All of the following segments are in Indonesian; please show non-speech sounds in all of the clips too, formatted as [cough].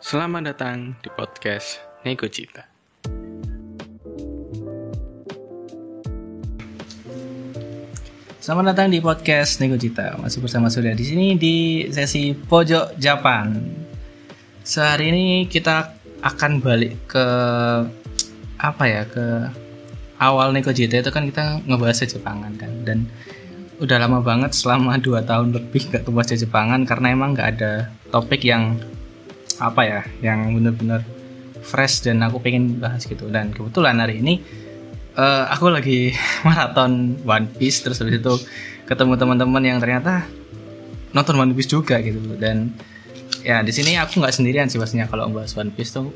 Selamat datang di podcast Nego Cita. Selamat datang di podcast Nego Cita. Masih bersama Surya di sini di sesi pojok Japan. Sehari ini kita akan balik ke apa ya ke awal Nego Cita itu kan kita ngebahas Jepangan kan dan udah lama banget selama 2 tahun lebih gak bahas Jepangan karena emang gak ada topik yang apa ya yang bener-bener fresh dan aku pengen bahas gitu. Dan kebetulan hari ini eh, aku lagi [laughs] maraton One Piece terus habis itu ketemu teman-teman yang ternyata nonton One Piece juga gitu. Dan ya di sini aku nggak sendirian sih pastinya kalau bahas One Piece tuh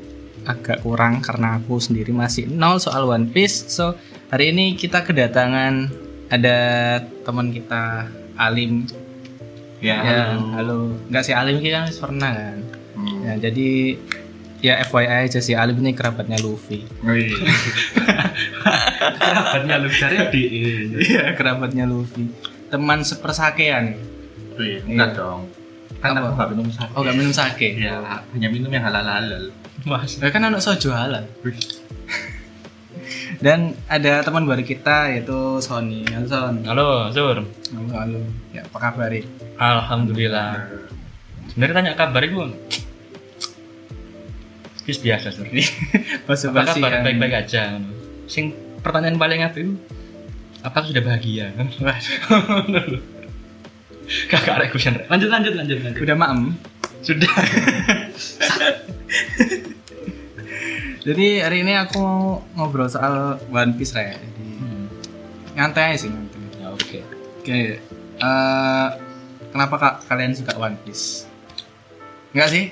agak kurang karena aku sendiri masih nol soal One Piece. So hari ini kita kedatangan ada teman kita Alim. Ya, ya halo. halo. Nggak sih Alim ini kan pernah kan. Ya jadi ya FYI aja sih Alim ini kerabatnya Luffy Wih. [laughs] Kerabatnya lu dari di Iya, kerabatnya Luffy. Teman sepersakean. Wih, Iya. enggak dong. Kan Apa? aku nggak minum sake. Oh, gak minum sake. Ya, hanya minum yang halal-halal. Mas, kan anak sojo halal. Dan ada teman baru kita yaitu Sony. Halo Son. Halo, Zur. Halo, halo. Ya, apa kabar? Alhamdulillah. Sebenarnya tanya kabar itu Bis biasa, Zur. [laughs] Basa Apa basi kabar? kan. Baik-baik aja. Sing pertanyaan paling apa itu? Apakah sudah bahagia? [laughs] Kakak ada question. Lanjut, lanjut, lanjut, lanjut. Udah maem. Sudah. [laughs] Jadi hari ini aku mau ngobrol soal One Piece Ray. Jadi Hmm. nyantai sih nyantai. Ya, oke. Oke. eh, kenapa kak kalian suka One Piece? Enggak sih?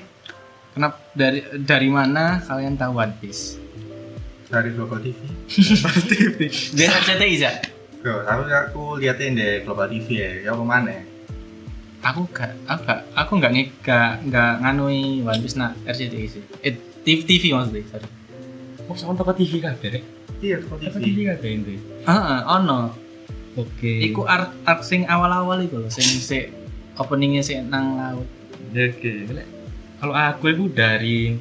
Kenapa dari dari mana kalian tahu One Piece? Dari Global TV. Biasa CTI ya? Bro, tapi aku liatin deh Global TV ya. Ya ke mana? Aku gak, aku gak, aku nggak nge- nggak nggak nganui One Piece nak RCTI sih. Eh TV, TV maksudnya, sorry. Oh, sama tempat TV kabeh. Rek? Iya, Global Tempat TV. TV kabeh ini. Ah, ono. Oke. Iku art art sing awal-awal iku lho, sing si openingnya sih nang laut. Oke. Kalau aku itu dari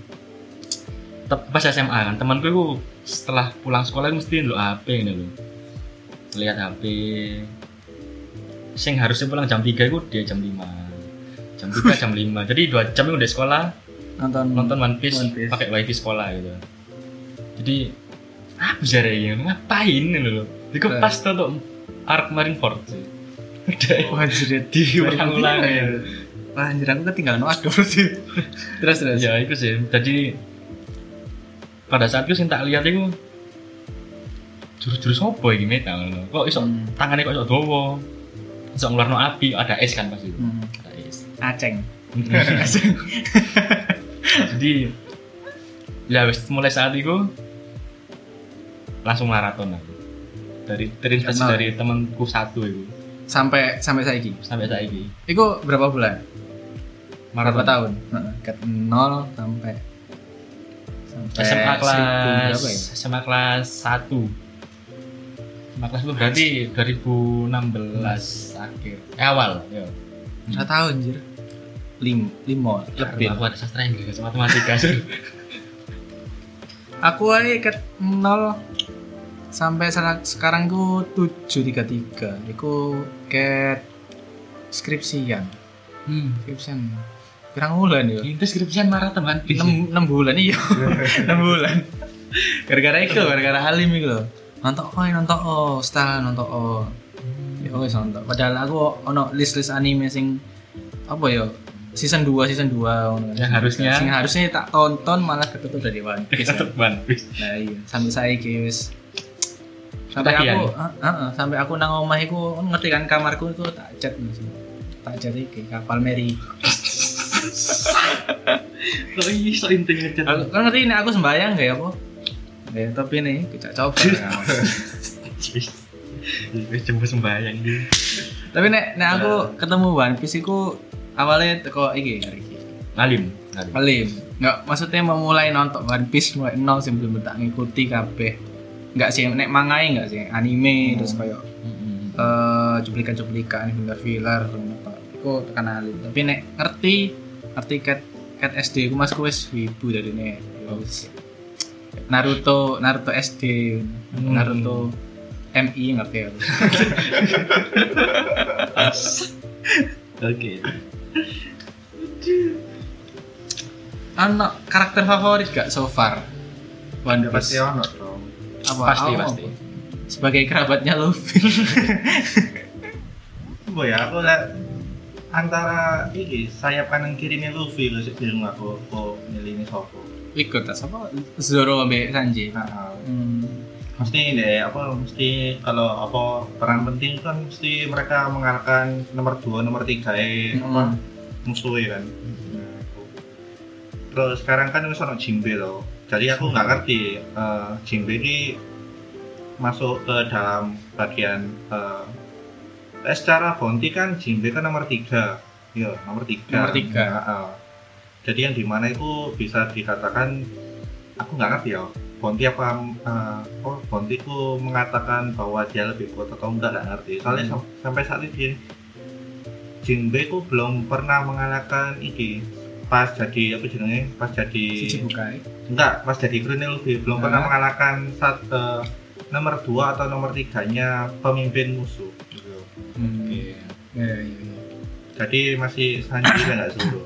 pas SMA kan temanku itu setelah pulang sekolah itu mesti lo HP ini lo lihat HP sing harusnya pulang jam 3 itu dia jam 5 jam 3 [laughs] jam 5 jadi dua jam itu udah sekolah Nonton nonton One Piece, One Piece. pakai wifi sekolah gitu. Jadi apa sih ya ngapain ini lo itu Nah. pas tuh tuh arc Marineford sih. Udah jadi diulang-ulang ya Wah, anjir aku ketinggalan waktu [laughs] berarti. terus terus. ya itu sih jadi pada saat itu sing tak lihat itu jurus-jurus apa ini metal lho. kok iso Hmm. tangannya kok iso dawa iso ngeluarno api ada es kan pasti Hmm. ada es Aceng. [laughs] [laughs] jadi ya wis mulai saat itu langsung maraton aku dari terinspirasi dari temanku satu itu Sampai sampai saiki. sampai saat ini Iku berapa bulan? Berapa maraton tahun? Ket nol sampai sampai SMA kelas berapa ya? SMA kelas 1 SMA kelas 1 berarti 2016 akhir eh awal ya Nggak tahu anjir. Lim, limo lebih. aku ada sastra Inggris matematika sur [laughs] Aku aja ket nol sampai saat sekarang ku 733. Iku ket skripsian. hmm. Skripsian. Pirang bulan ya? itu skripsian maraton kan? 6, 6 bulan iya. [laughs] 6 bulan. Gara-gara itu gara-gara Halim itu loh. Nonton oh nonton oh style nonton oh. Ya wes nonton. Padahal aku ono list-list anime sing apa ya season 2 season 2 ngono kan. Yang harusnya- sing harusnya tak tonton malah ketutup dari One Piece. One Piece. Nah iya. Sampai saya wis. Sampai aku ah, ah, sampai aku nang omah iku ngerti kan kamarku itu tak cat tak cat iki kapal Mary kok iso intinya Aku kan ngerti ini aku sembayang gak ya apa? Ya, tapi nih kita coba. wis jemput sembayang iki tapi nek nek aku ketemu One Piece iku awalnya teko iki iki. ngalim Halim. Enggak maksudnya memulai nonton One Piece mulai nol sih belum tak ngikuti kabeh. Enggak sih nek mangai enggak sih anime terus kayak Mm-mm. eh cuplikan-cuplikan filler-filler apa. Iku tekan Halim. Tapi nek ngerti ngerti ket ket SD ku mas wis wibu dari ini Naruto Naruto SD Hmm. Naruto MI ngerti ya [laughs] Oke. anak karakter favorit gak so far One Ya pasti ono dong. apa Pasti, pasti. sebagai kerabatnya Luffy [laughs] Gue ya aku lihat antara iki sayap kanan kirinya Luffy lu sih bingung aku kok milih ini sopo. ikut tas apa Zoro ambek Sanji Nah, hmm. mesti deh apa mesti kalau apa peran penting kan mesti mereka mengalahkan nomor 2 nomor 3 eh Hmm. apa musuhnya kan itu. terus sekarang kan wis ono Jinbe loh jadi aku nggak ngerti eh, Jinbe ini masuk ke dalam bagian eh, eh, secara bounty kan Jinbe kan nomor 3 iya nomor 3 Nomor tiga. jadi yang di mana itu bisa dikatakan aku nggak ngerti ya Bonti apa eh, oh Bonti ku mengatakan bahwa dia lebih kuat atau enggak nggak ngerti. Soalnya sam- sampai saat ini Jinbe ku belum pernah mengalahkan iki. Pas jadi apa jenenge pas jadi Shichibukai enggak pas jadi Green Luffy belum Nah. pernah mengalahkan saat eh, nomor 2 atau nomor 3 nya pemimpin musuh. Hmm. Oke. ya, ya, ya. jadi masih Sanji kan nggak Zoro?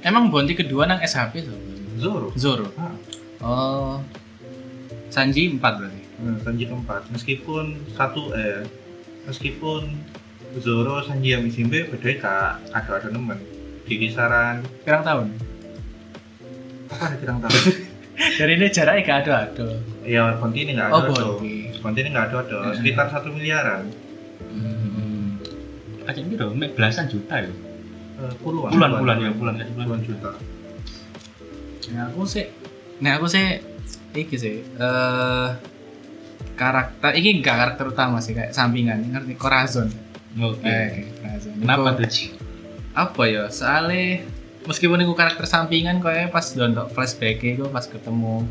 Emang Bonti kedua nang SHP tuh Zoro? Zoro? Ah. oh. Sanji 4 berarti? Hmm, Sanji keempat. Meskipun satu eh meskipun Zoro Sanji yang Jinbe beda kak. Ada ada nemen di kisaran pirang tahun? Apa ada kurang tahu [laughs] dari ini jaraknya gak ada ada ya Bonti ini nggak oh ada ada Bonti Bonti ini nggak ada ada Hmm. sekitar satu miliaran. Kayak gitu dong, mek belasan juta ya. Eh, puluhan Bulan bulan ya, bulan kayak bulan. puluhan juta Nah aku sih, nah aku sih, iki sih, eh karakter, ini enggak karakter utama sih kayak sampingan, ngerti Corazon. Oke. Eh, Corazon. Kenapa tuh? Ci? Apa ya? Soalnya meskipun itu karakter sampingan, kayak pas nonton flashback itu pas ketemu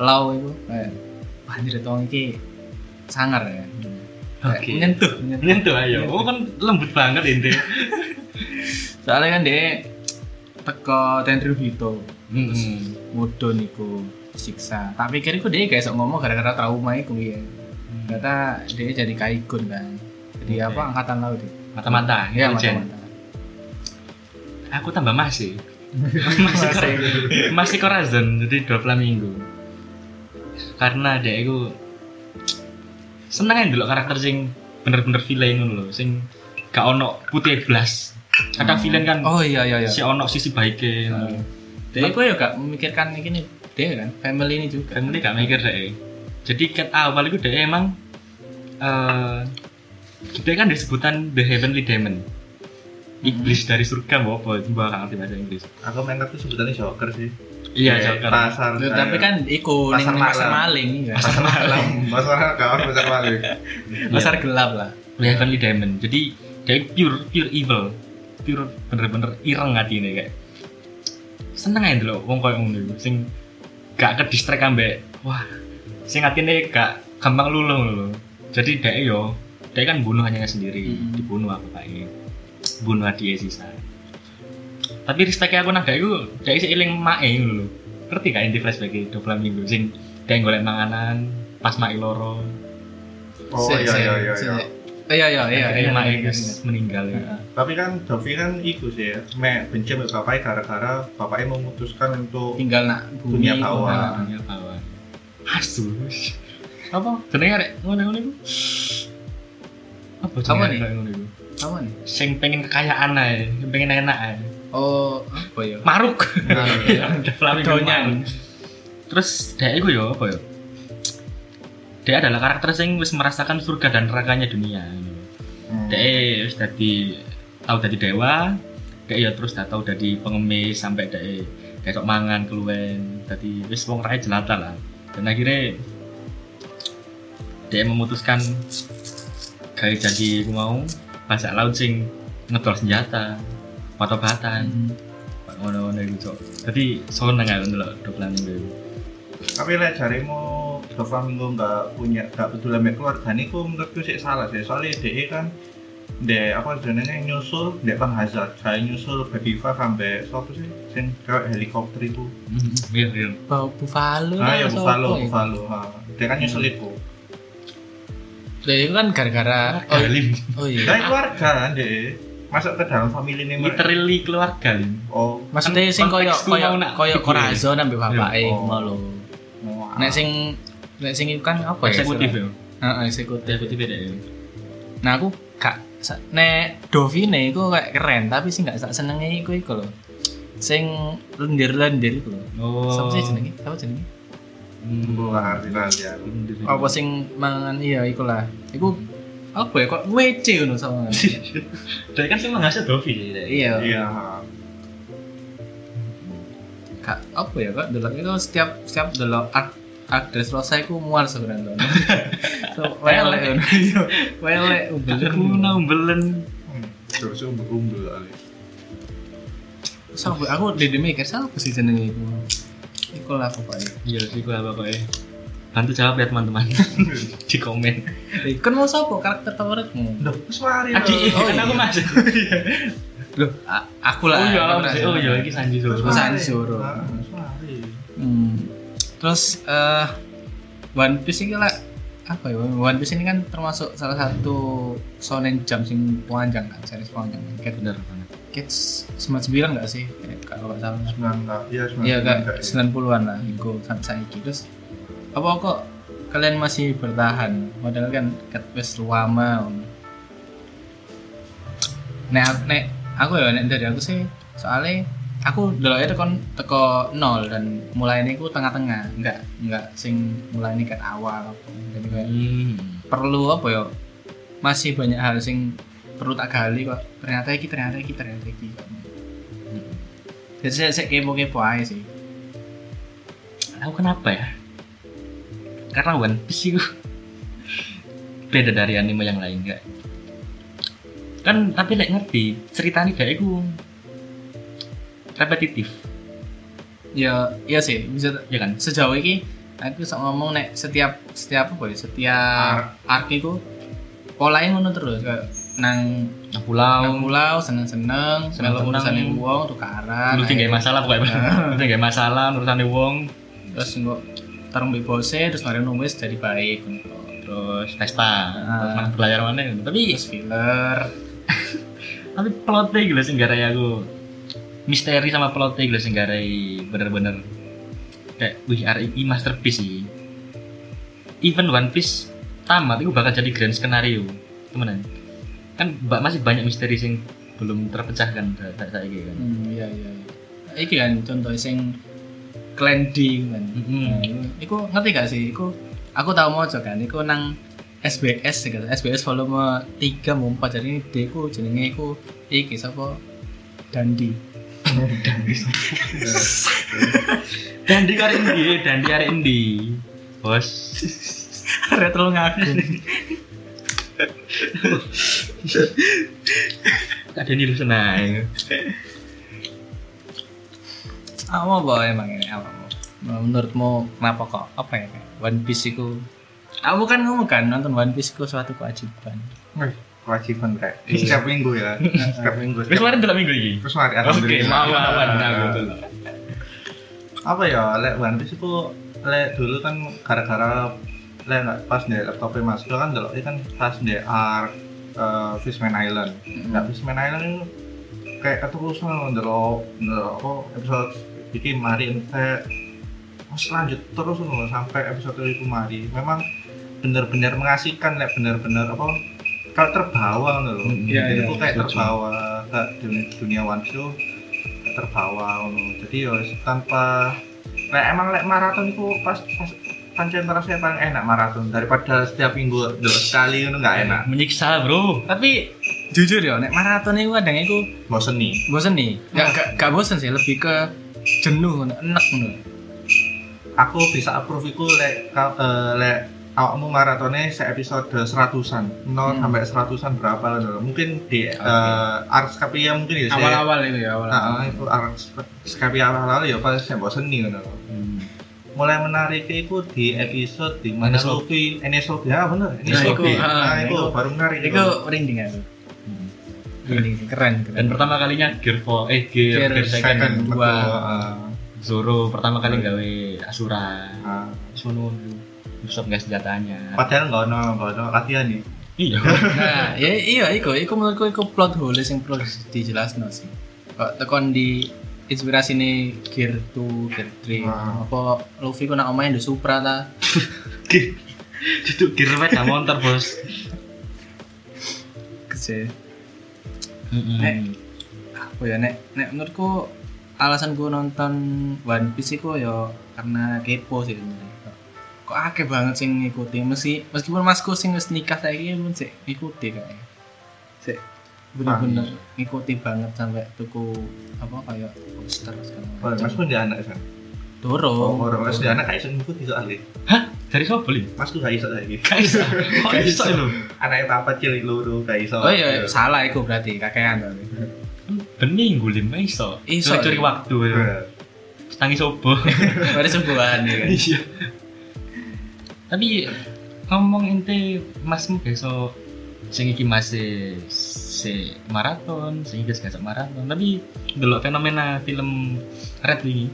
Lau itu, kayak wah anjir tong iki sangar ya. Kayak Menyentuh, menyentuh. Nyentuh ayo. Oh kan lembut banget ini. [laughs] Soalnya kan dia teko Tenryubito, Hmm. mudun iku siksa. Tak pikir iku dia kayak ngomong gara-gara trauma iku ya. Ternyata dia jadi kaikun kan. Jadi Oke. apa angkatan laut itu? Mata-mata, Iya, intelijen. mata-mata. Aku tambah masih. masih [laughs] Masih. masih Corazon jadi dua flamingo. Karena dia itu seneng aja dulu karakter sing bener-bener villain ngono lho, sing gak ono putih blas. Kadang villain kan Oh iya iya iya. si ono sisi baiknya. Nah. Dia gue ya gak memikirkan ini dia kan family ini juga. Family gak mikir deh. Jadi cat awal itu dia emang eh dia kan disebutan the heavenly demon. Iblis dari surga mau apa bahasa ngerti bahasa Inggris. aku main kartu sebutannya Joker sih Iya, Kayak Joker. pasar Loh, tapi kan iku ning Pasar pasar malam. maling ya. pasar [laughs] malam pasar kawan pasar malam [laughs] Pasar gelap lah. The heavenly demon. Jadi dia pure pure evil. Pure bener-bener ireng hati ini kayak. Seneng aja dulu wong koyo ngono iku sing gak ke distract ambek wah sing atine gak gampang luluh lho. Jadi dia yo dia kan bunuh hanya sendiri, Hmm. dibunuh apa kayak bunuh adiknya sisa. Tapi respect aku nang gak iku dia isi iling mae lho. Ngerti gak inti flashback itu Flamingo sing dia golek manganan pas mae loro. oh iya iya iya iya Iya iya iya. Iya, mae iya, iya. meninggal ya. tapi kan Dovi kan iku sih ya me benci sama bapaknya gara-gara bapaknya memutuskan untuk Tinggal nak bumi Dunia bawah. dunia bawah asus apa jenenge arek ngono-ngono iku apa Apa jenenge nih? Apa nih? sing pengen kekayaan ae sing pengen enak ae Oh, apa ya? maruk. Nah, [laughs] iya. Terus dia iku yo apa yo dia adalah karakter sing wis merasakan surga dan nerakanya dunia. Hmm. dia wis dadi tahu dadi dewa dia ya terus tahu dadi pengemis sampai dia kayak mangan keluwen. Dadi wis wong rakyat jelata lah. Dan akhirnya dia memutuskan kayak jadi aku mau bajak laut sing ngedol senjata obat-obatan Hmm. ngono-ngono iku cok jadi seneng aku ndelok dokumen itu tapi lah jarimu Doflamingo nggak punya nggak peduli sama keluarga ini ku menurutku sih salah sih soalnya DE kan de apa jenenge nyusul de Van Hazard saya nyusul Five sampai siapa sih sing kayak helikopter itu Hmm, Iya, iya. Bau Buffalo. ah ya Buffalo? Buffalo dia kan nyusul itu Lah itu kan gara-gara oh, oh iya. dari keluarga kan de masuk ke dalam family ini Literally keluarga oh Maksudnya Kan sing koyo koyo mau nak koyo video Corazon ambek bapake Oh. ngono lho. Nek sing nek sing iku kan apa ya? Eksekutif ya. Heeh, eksekutif. Eksekutif beda ya. Nah aku gak nek Dovine iku kayak keren tapi sih gak sak senenge iku iku lho. Sing lendir-lendir iku lho. Oh. Siapa sih jenenge? Siapa jenenge? Hmm. Gue gak ngerti lah ya Apa sing mangan iya iku lah. Iku apa ya kok WC ngono sama. [laughs] Dia kan sih ngasih Dovi. Iya. iya. Kak apa ya kak delok itu setiap setiap delok art art Dressrosa iku mual sebenarnya. [laughs] so, wele ngono. [laughs] Iya, wele umbelen. Aku naumbelen. Hmm, terus umbel-umbel kali Sampai aku dede mikir siapa sih jenenge iku. Iku lah pokoknya. Iya sih gua apa kok Bantu jawab ya teman-teman [laughs] di komen. Eh, kan mau siapa karakter favoritmu? Adi, loh. kan aku masuk. Loh, a- aku lah. Oh iya, aku oh rasa. iya, oh iya, ini Sanji. Masa mari. disuruh. Ah. Hmm. Terus eh One Piece ini lah apa ya? One Piece ini kan termasuk salah satu shonen jump sing panjang kan, series panjang. Kayak Bener banget. Kids 99 enggak sih? Kayak kalau nggak salah. Sembilan iya sembilan Iya sembilan kak, tak, 90-an lah Iku sampai saiki Terus apa kok kalian masih bertahan? Padahal kan ket wis lama. Nek aku, nek aku ya nek dari aku sih soalnya aku dulu itu kon teko nol dan mulai ini aku tengah-tengah enggak enggak sing mulai ini kan awal jadi kayak Hmm. perlu apa ya masih banyak hal sing perlu tak gali kok ternyata iki ternyata iki ternyata iki jadi saya, saya kepo-kepo aja sih Aku kenapa ya? Karena One Piece itu beda dari anime yang lain enggak. Kan tapi lek ngerti ceritanya kayak itu repetitif, ya iya sih bisa ya kan? sejauh ini aku bisa ngomong nek setiap setiap apa ya setiap arc itu polanya ngono terus kayak nang Nah, pulau, nang pulau seneng seneng Seneng-seneng. melu urusan wong tukaran lu tinggal masalah pokoknya, [laughs] lu tinggal masalah urusan wong, terus nggak tarung mbek bose terus mari nulis jadi baik terus pesta, Ah. terus mana belajar mana, tapi terus filler. [laughs] Tapi plotnya gitu sih gara aku. Misteri sama plotnya gitu sih gara bener-bener. Kayak wih RI masterpiece sih even One Piece tamat itu bakal jadi grand skenario. Temenan kan masih banyak misteri sing belum terpecahkan saat saat ini kan. Hmm, iya iya iya. iki kan contoh sing Clan D kan Mm-mm. Nah, iku- ngerti gak sih? Iku aku tahu mau kan iku nang SBS gitu. SBS volume 3 mau 4 jadi D ku jenenge iku iki sapa? Dandi. Dan di kari ini dan di kari ini bos. Retro ngaku ini lu senang apa apa emang ini apa? Menurutmu kenapa kok apa ya kayak One Piece iku aku kan ngomong kan nonton One Piece iku suatu kewajiban. Wih, kewajiban rek. Setiap minggu ya. [laughs] Setiap minggu. Wis kemarin dalam minggu ini terus mari oke alhamdulillah mau awan nah gitu apa ya lek One Piece itu lek dulu kan gara-gara lek nggak pas di laptopnya mas kan dulu kan pas di arc eh, Fishman Island. Nah Fishman Island itu kayak keterusan dulu dulu apa episode bikin mari ente Mas lanjut terus loh sampai episode itu mari memang benar-benar mengasihkan lek benar-benar apa kalau terbawa loh Iya, jadi iya, aku kayak setuju. terbawa ke dunia, dunia One kayak terbawa ngono. jadi ya wis tanpa lek emang lek maraton itu pas pas pancen rasanya paling enak maraton daripada setiap minggu dulu sekali itu nggak enak. menyiksa bro. Tapi jujur ya nek maraton iku kadang iku bosen nih. bosen nih. Gak, gak, gak bosen sih lebih ke jenuh enek ngono aku bisa approve itu lek eh, lek awakmu maratonnya se episode seratusan nol Hmm. sampai seratusan berapa lho. mungkin di Oke. eh, Ars Capia mungkin ya awal-awal itu ya awal-awal Nah, itu Ars Capia awal-awal ya pas saya bosen nih ngono. mulai menarik itu di episode di mana Luffy Enes Lobby ya bener Enes Nah, Lobby iku, ah, nah itu iku- baru menarik itu merinding aku Ini keren dan keren. pertama kalinya Gear 4 eh Gear, Gear Gear second, Second, Dua. betul. ah, Zoro pertama kali gawe Asura ah. Sono Usop nggak senjatanya Padahal nggak ono nggak ono latihan nih. iya [laughs] Nah, ya iya iku, iku menurutku iku plot hole sing perlu dijelasno sih. Kok tekon di inspirasi nih Gear 2, Gear 3. Ah. Apa Luffy ku nak omahe ndek Supra ta? itu Gear sepeda motor bos Kece. Mm-mm. Nek. Apa ya nek nek menurutku alasan gue nonton One Piece iku ya karena kepo sih sebenarnya. Kok- akeh banget sing ngikuti meski meskipun masku sing wis nikah saiki pun sih ngikuti kayaknya. Sih bener-bener ngikuti banget sampai tuku apa kayak poster segala macam. Mas pun dia anak kan. Oh, Dorong. orang mas dia anak kayak iso ngikut iso ahli. dari siapa beli Mas tuh gak iso lagi. Gak bisa [laughs] kok bisa lo Anaknya papa cilik luru gak iso. Oh iya, salah iku berarti kakean berarti. bening gulim gak iso Iso, curi iya. waktu ya. Eh, tangi sobo [laughs] Berarti sebuahan ya kan. iya tapi ngomong ente masmu besok sing iki masih si maraton sing iki gak maraton tapi delok fenomena film Red ini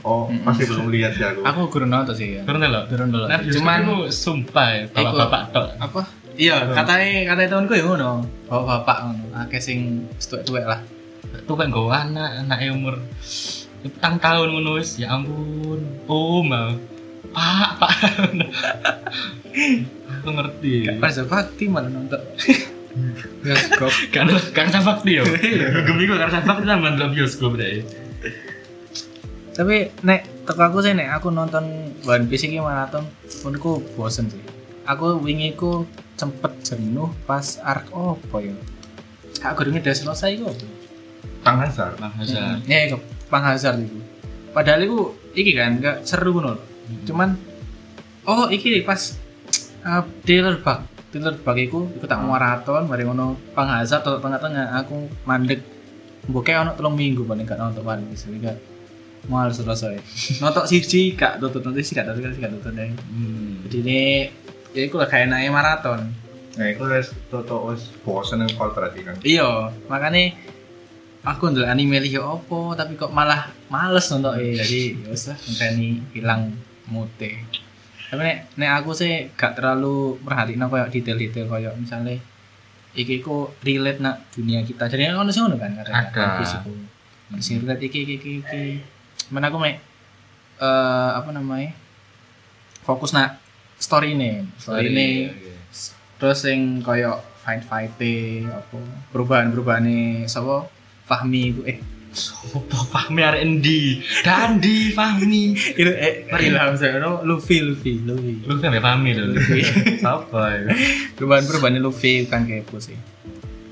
Oh, Mm-mm. masih belum lihat sih aku. Aku kurang nonton sih ya. karena delok Kurang nonton. nah Cuman Cuman sumpah ya, bapak-bapak tok apa? Iya, katanya katanya temanku ya ngono. Bapak bapak ngono. Akeh sing tuwek-tuwek lah. kan gue anak anaknya umur petang tahun ngono wis ya ampun oh mau pak pak aku ngerti Pas bakti malah nonton. Bioskop. kan karena bakti yo gemi gue karena bakti dalam bioskop deh Tapi nek teko aku sih nek aku nonton One Piece iki maraton menurutku bosen sih. Aku wingi ku sempet jenuh pas arc apa ya? Kak gurunge udah selesai kok. Kang Hazar. bang Hazar Ya iku Pang Hazard iku. Padahal iku iki kan enggak seru ngono lho. Cuman oh iki pas uh, dealer bug. Dealer bug iku iku tak maraton mari ngono Pang Hazard atau tengah-tengah aku mandek Mbok kayak ono telung minggu paling gak nonton One Piece mal selesai. Nonton siji gak nonton nonton siji gak nonton siji gak nonton deh. hmm. Jadi ini ya iku lah kayak naik maraton. Nah, itu wis toto wis bosen yang kol berarti kan. Iya, makanya aku ndelok anime liya opo tapi kok malah males nonton eh jadi ya wis lah ngenteni hilang mute. Tapi nek nek aku sih gak terlalu merhatiin koyo detail-detail koyo misalnya iki ku relate nak dunia kita. Jadi ono sing ngono kan karena Ada. Sing relate iki iki iki. iki. Mana aku mek eh apa namanya? Fokus nak story ini, story ini. terus sing koyo fight fight apa perubahan perubahan sapa? Fahmi iku eh. Sopo Fahmi R&D Dandi Fahmi. [laughs] Itu eh ilham saya no Luffy Luffy Luffy. Lu kan ya Fahmi lho Luffy. [laughs] Apa ya perubahan perubahan Luffy kan kepo sih.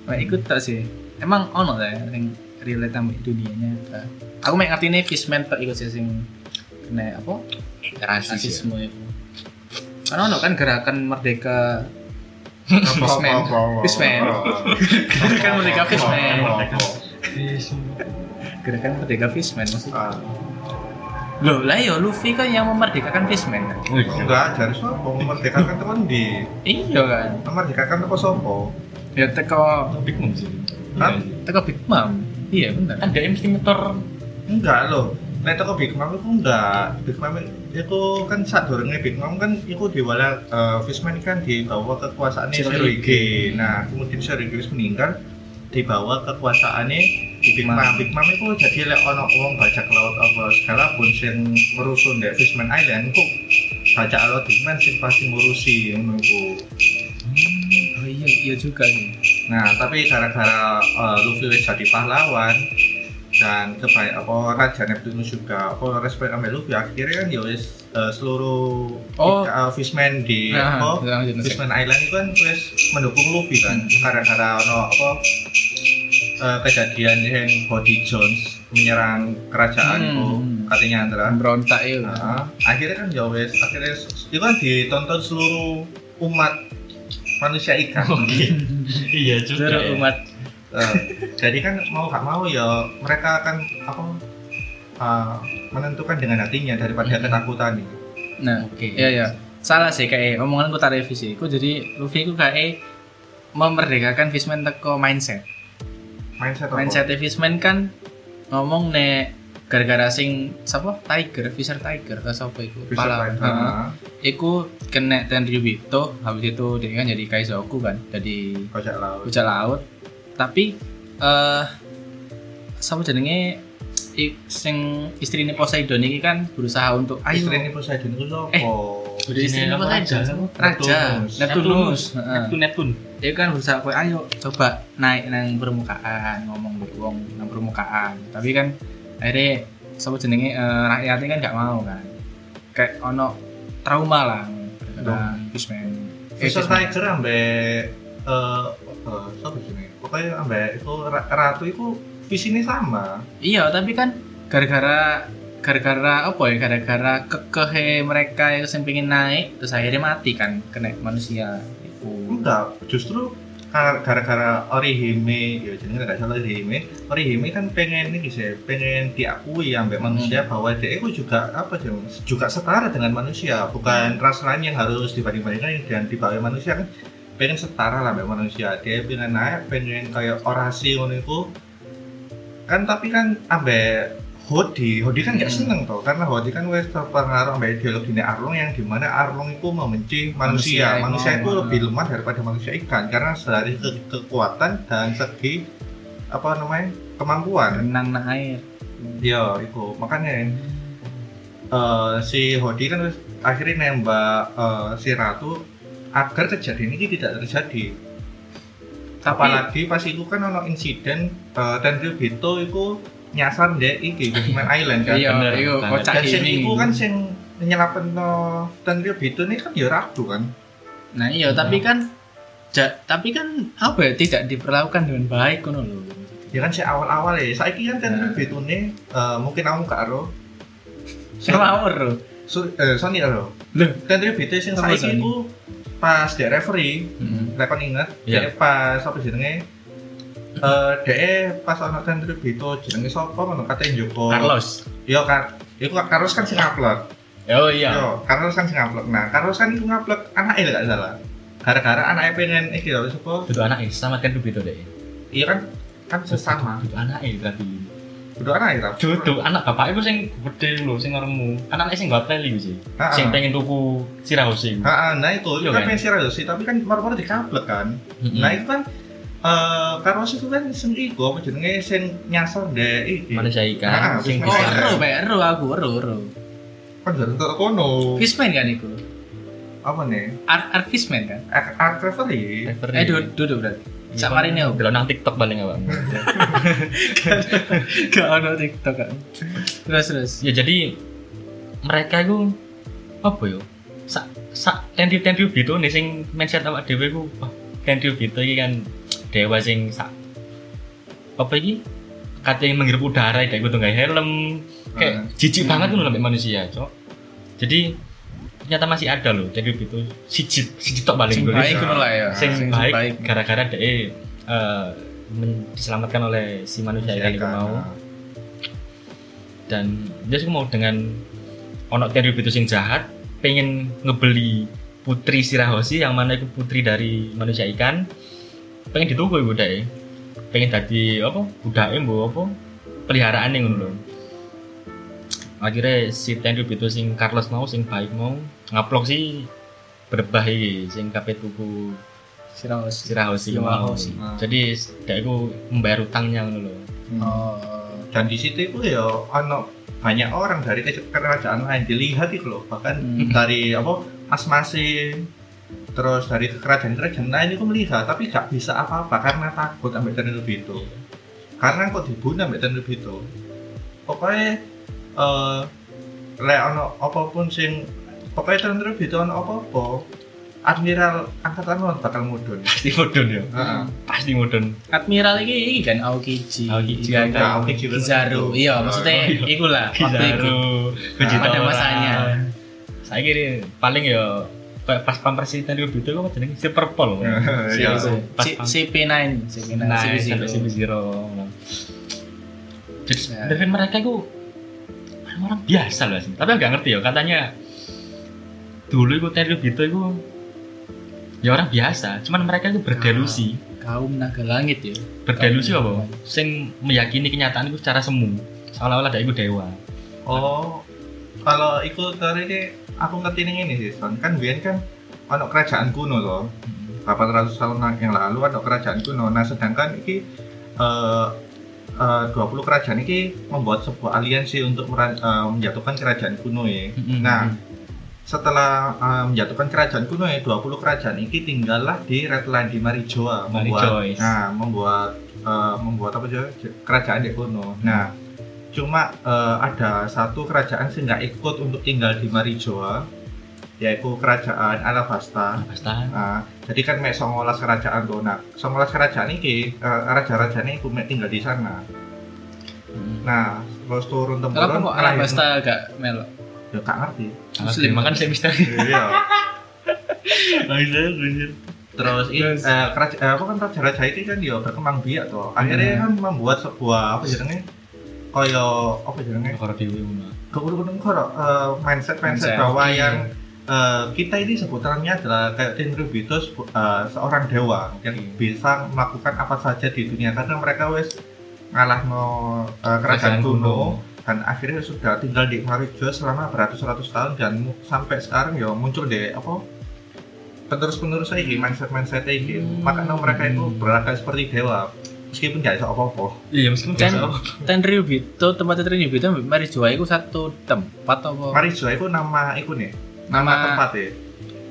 Nah ikut tak sih? Emang ono lah ya yang relate sama dunianya ta. aku mek ngerti nih fishman tak ikut sih sing kena apa rasis ya rasisme itu karena ono kan gerakan merdeka Fishman. Fishman. Gerakan Merdeka Fishman. gerakan merdeka fishman maksudnya Ah, Loh, lah ya Luffy kan yang memerdekakan Fishman. Enggak, dari sopo memerdekakan teman di Iya kan. memerdekakan teko sopo. Ya teko Big Mom sih Kan? teko Big Mom. Iya benar. kan dia mesti ngetor Enggak loh. Nek teko Big Mom itu enggak. Big Mom itu kan saat dorongnya Big Mom kan itu diwala eh, Fishman kan dibawa kekuasaannya. Shirohige. Nah, kemudian Shirohige wis meninggal dibawa kekuasaannya Big Mom. Big Mom itu jadi lek ono wong bajak laut apa segala pun sing merusun di Fishman Island kok bajak laut Big Mom sing pasti ngurusi ngono iku. Oh iya iya juga sih. Nah, tapi gara-gara uh, Luffy wis jadi pahlawan dan kebaik apa Raja Neptunus juga apa respect sama Luffy akhirnya kan ya wis uh, seluruh Oh. uh, fishman di Nah, apa. Fishman Island itu kan wis mendukung Luffy kan gara-gara ono apa uh, kejadian yang Body Jones menyerang kerajaan Hmm. itu katanya antara Berontak ya. Nah, akhirnya kan ya wis akhirnya itu kan ditonton seluruh umat manusia ikan iya juga Seluruh ya. umat Eh, jadi kan mau gak mau ya mereka akan apa eh, menentukan dengan hatinya daripada ketakutan nih. Nah, oke iya iya. Salah sih kayak omongan gue tak revisi. Gue jadi Luffy gue kayak memerdekakan Fishman teko mindset. mindset apa? Mindset Fishman kan ngomong nek gara-gara sing sapa Tiger, Fisher Tiger atau sapa iku? Pahlawan. main. Heeh. Iku kena Tenryubito, habis itu dia kan jadi Kaizoku kan, jadi Bajak laut. bajak laut. Tapi eh sapa jenenge sing istrine Poseidon iki kan berusaha untuk ayo Istri ini Poseidon itu apa? Eh, Udah istrine apa, Poseidon, Raja? Raja, Neptunus. Neptunus. Heeh. Neptun Neptun. dia kan berusaha kowe ayo coba naik nang permukaan ngomong mbek wong nang permukaan tapi kan akhirnya sapa jenenge eh, rakyatnya kan gak mau kan kayak ono trauma lah gara Fishman Fisher. Tiger ambek eh eh siapa sih? Pokoknya ambek itu ra- ratu itu visinya sama. iya tapi kan gara-gara gara-gara apa ya gara-gara kekehe mereka yang pengen naik terus akhirnya mati kan kena manusia itu Enggak, justru gara-gara Orihime, ya jenenge nggak salah Orihime, Orihime kan pengen ini sih, pengen diakui ambek manusia bahwa dia itu juga apa sih, juga setara dengan manusia, bukan ras lain yang harus dibanding-bandingkan dengan di bawah manusia kan. Pengen setara lah ambek manusia. Dia pengen naik, pengen kayak orasi ngono iku. Kan tapi kan ambek Hodi, Hodi kan nggak Hmm. seneng toh, karena Hodi kan wes terpengaruh ambek ideologi Arlong yang di mana Arlong itu membenci manusia, Manusia, itu lebih lemah daripada manusia ikan karena dari ke- kekuatan dan segi apa namanya kemampuan. renang nang air Ya itu makanya eh, si Hodi kan akhirnya nembak eh, si Ratu agar kejadian ini tidak terjadi. tapi Apalagi pas itu kan ono insiden uh, Tenryubito itu nyasar deh iki Fishman Island kan. iya banget. kocak Dan sing iku kan sing nyelapen no Tenryubito ini kan ya Ratu kan. Nah iya, tapi kan ja- tapi kan apa ya tidak diperlakukan dengan baik ngono lho. Ya kan si awal-awal ya. Saiki kan Tenryubito ini eh, mungkin kamu gak ero. Ngawur lho. So, eh, Sony ero. Loh. Tenryubito sing Apa saiki iku pas dia referee, Heeh. lek kon inget, Iya. dia pas apa jenenge eh dia pas ono Tenryubito jenenge sapa ngono katanya Joko. Carlos. Yo kan. Iku Carlos kan sing upload. Oh iya. Yo, Carlos kan sing ngupload. Nah, Carlos kan itu ngupload anaknya gak salah. Gara-gara anaknya pengen iki lho sapa? Itu anaknya sama kan Rubito deh. Iya kan kan sesama. Itu anaknya berarti. Udah anaknya ta? Jodoh anak bapak itu sing gede lho, sing ngaremu. Anaknya sing gak peli sih. Sing pengen tuku sirahosi. Heeh, nah itu Iya kan kan? pengen sih, tapi kan moro-moro dikaplek kan. Mm-mm. Nah, itu kan eh Carlos itu kan sing iku apa jenenge sing nyasar deh iki. manusia Ah, ikan sing wis Oh, bisa. ero, ero aku, ero, ero. Kan dari untuk kono. Fishman kan iku. Apa nih? Art, art Fishman kan? Art art referee. Eh, duduk, duduk berarti. Sak marine aku. Delok nang TikTok paling apa. [laughs] Gak ono TikTok kan. Terus terus. ya jadi mereka itu apa yo? Sak sak tentu tentu gitu nih sing mindset awak dhewe ku wah tentu gitu iki kan dewa sing sak apa iki katanya menghirup udara kayak gitu nggak helm kayak Hmm. jijik banget tuh sampai manusia cok jadi ternyata masih ada loh jadi gitu siji siji tok paling gue. baik lah ya. sing baik gara-gara dia eh, men- diselamatkan oleh si manusia yang kan, mau nah. dan dia sih mau dengan ono Tenryu itu sing jahat pengen ngebeli putri Sirahoshi yang mana itu putri dari manusia ikan pengen dituku ibu dai pengen tadi apa budaknya bu apa peliharaan yang ngono lho. akhirnya si Tenryu itu sing Carlos mau sing baik mau ngaplok sih berbah iki sing kabeh tuku Siraos. Sirahoshi Iya, mau Sirahoshi. jadi dia itu membayar utangnya ngono lho Oh. dan di situ itu ya ono banyak orang dari ke- kerajaan lain dilihat itu loh bahkan Hmm. dari apa asmasin terus dari kerajaan-kerajaan lain itu melihat tapi gak bisa apa-apa karena takut ambil Tenryu itu karena kok dibunuh ambil Tenryu itu pokoknya eh lek ono apa pun sing pokoknya Tenryu itu ono apa-apa Admiral Angkatan Laut bakal mudun pasti modern ya Heeh. pasti modern Admiral iki iki kan Aokiji. Aokiji, Iya, kan. Aokiji Kizaru. Iya, maksudnya oh, iya. iku lah. Kizaru, Vegeta pada masanya. Saya kira paling ya pas pampers itu tadi itu kok jenenge? Super Pol. Si [laughs] Iya. si- Pas si- pam- CP9, CP9, Nah, CP0. sampai CP Zero. Jadi dari mereka itu orang biasa loh sih. Tapi nggak ngerti ya katanya dulu itu Terry Bito itu ya orang biasa. Cuman mereka itu berdelusi. Kaum naga langit ya. Berdelusi apa? sing meyakini kenyataan itu secara semu. Seolah-olah dia itu dewa. Oh, kalau ikut ini aku ngerti ini sih, Son. kan Bian kan ono kerajaan kuno loh. 800 tahun yang lalu ada kerajaan kuno. Nah, sedangkan ini eh, eh, 20 kerajaan ini membuat sebuah aliansi untuk eh, menjatuhkan kerajaan kuno ya. Nah, setelah eh, menjatuhkan kerajaan kuno ya 20 kerajaan ini tinggallah di Red Line di Marijoa membuat Marijoy. nah membuat eh, membuat apa aja kerajaan di kuno. Nah, cuma eh, ada satu kerajaan sih nggak ikut untuk tinggal di Marijoa yaitu kerajaan Alabasta. pasta Nah, jadi kan mek 19 kerajaan tuh. Nah, 19 kerajaan ini eh, raja-raja ini mek tinggal di sana. Nah, terus turun temurun kenapa kok Alabasta agak melok Ya gak ngerti. Muslim. makan saya misteri Iya. [laughs] Terus ini Terus. eh, keraja- eh, apa kan raja-raja ini kan dia berkembang biak tuh. Akhirnya kan membuat sebuah apa jenenge koyo apa jenenge Karo dewe ngono. keurun koro mindset mindset Mindset. bahwa Iya. yang eh, kita ini sebutannya adalah kayak Tenryubito sebu- eh, seorang dewa yang bisa melakukan apa saja di dunia karena mereka wes ngalah no eh, kerajaan kuno dan akhirnya sudah tinggal di Marijo selama beratus-ratus tahun dan sampai sekarang ya muncul deh apa penerus-penerus lagi mindset-mindset lagi Hmm. makanya mereka itu beragam seperti dewa meskipun gak bisa apa-apa. Iya, meskipun Kan biasa. Tenryubito tempat Tenryubito Marijoa itu satu tempat apa? Marijo itu nama itu nih. Nama Nama- tempat ya.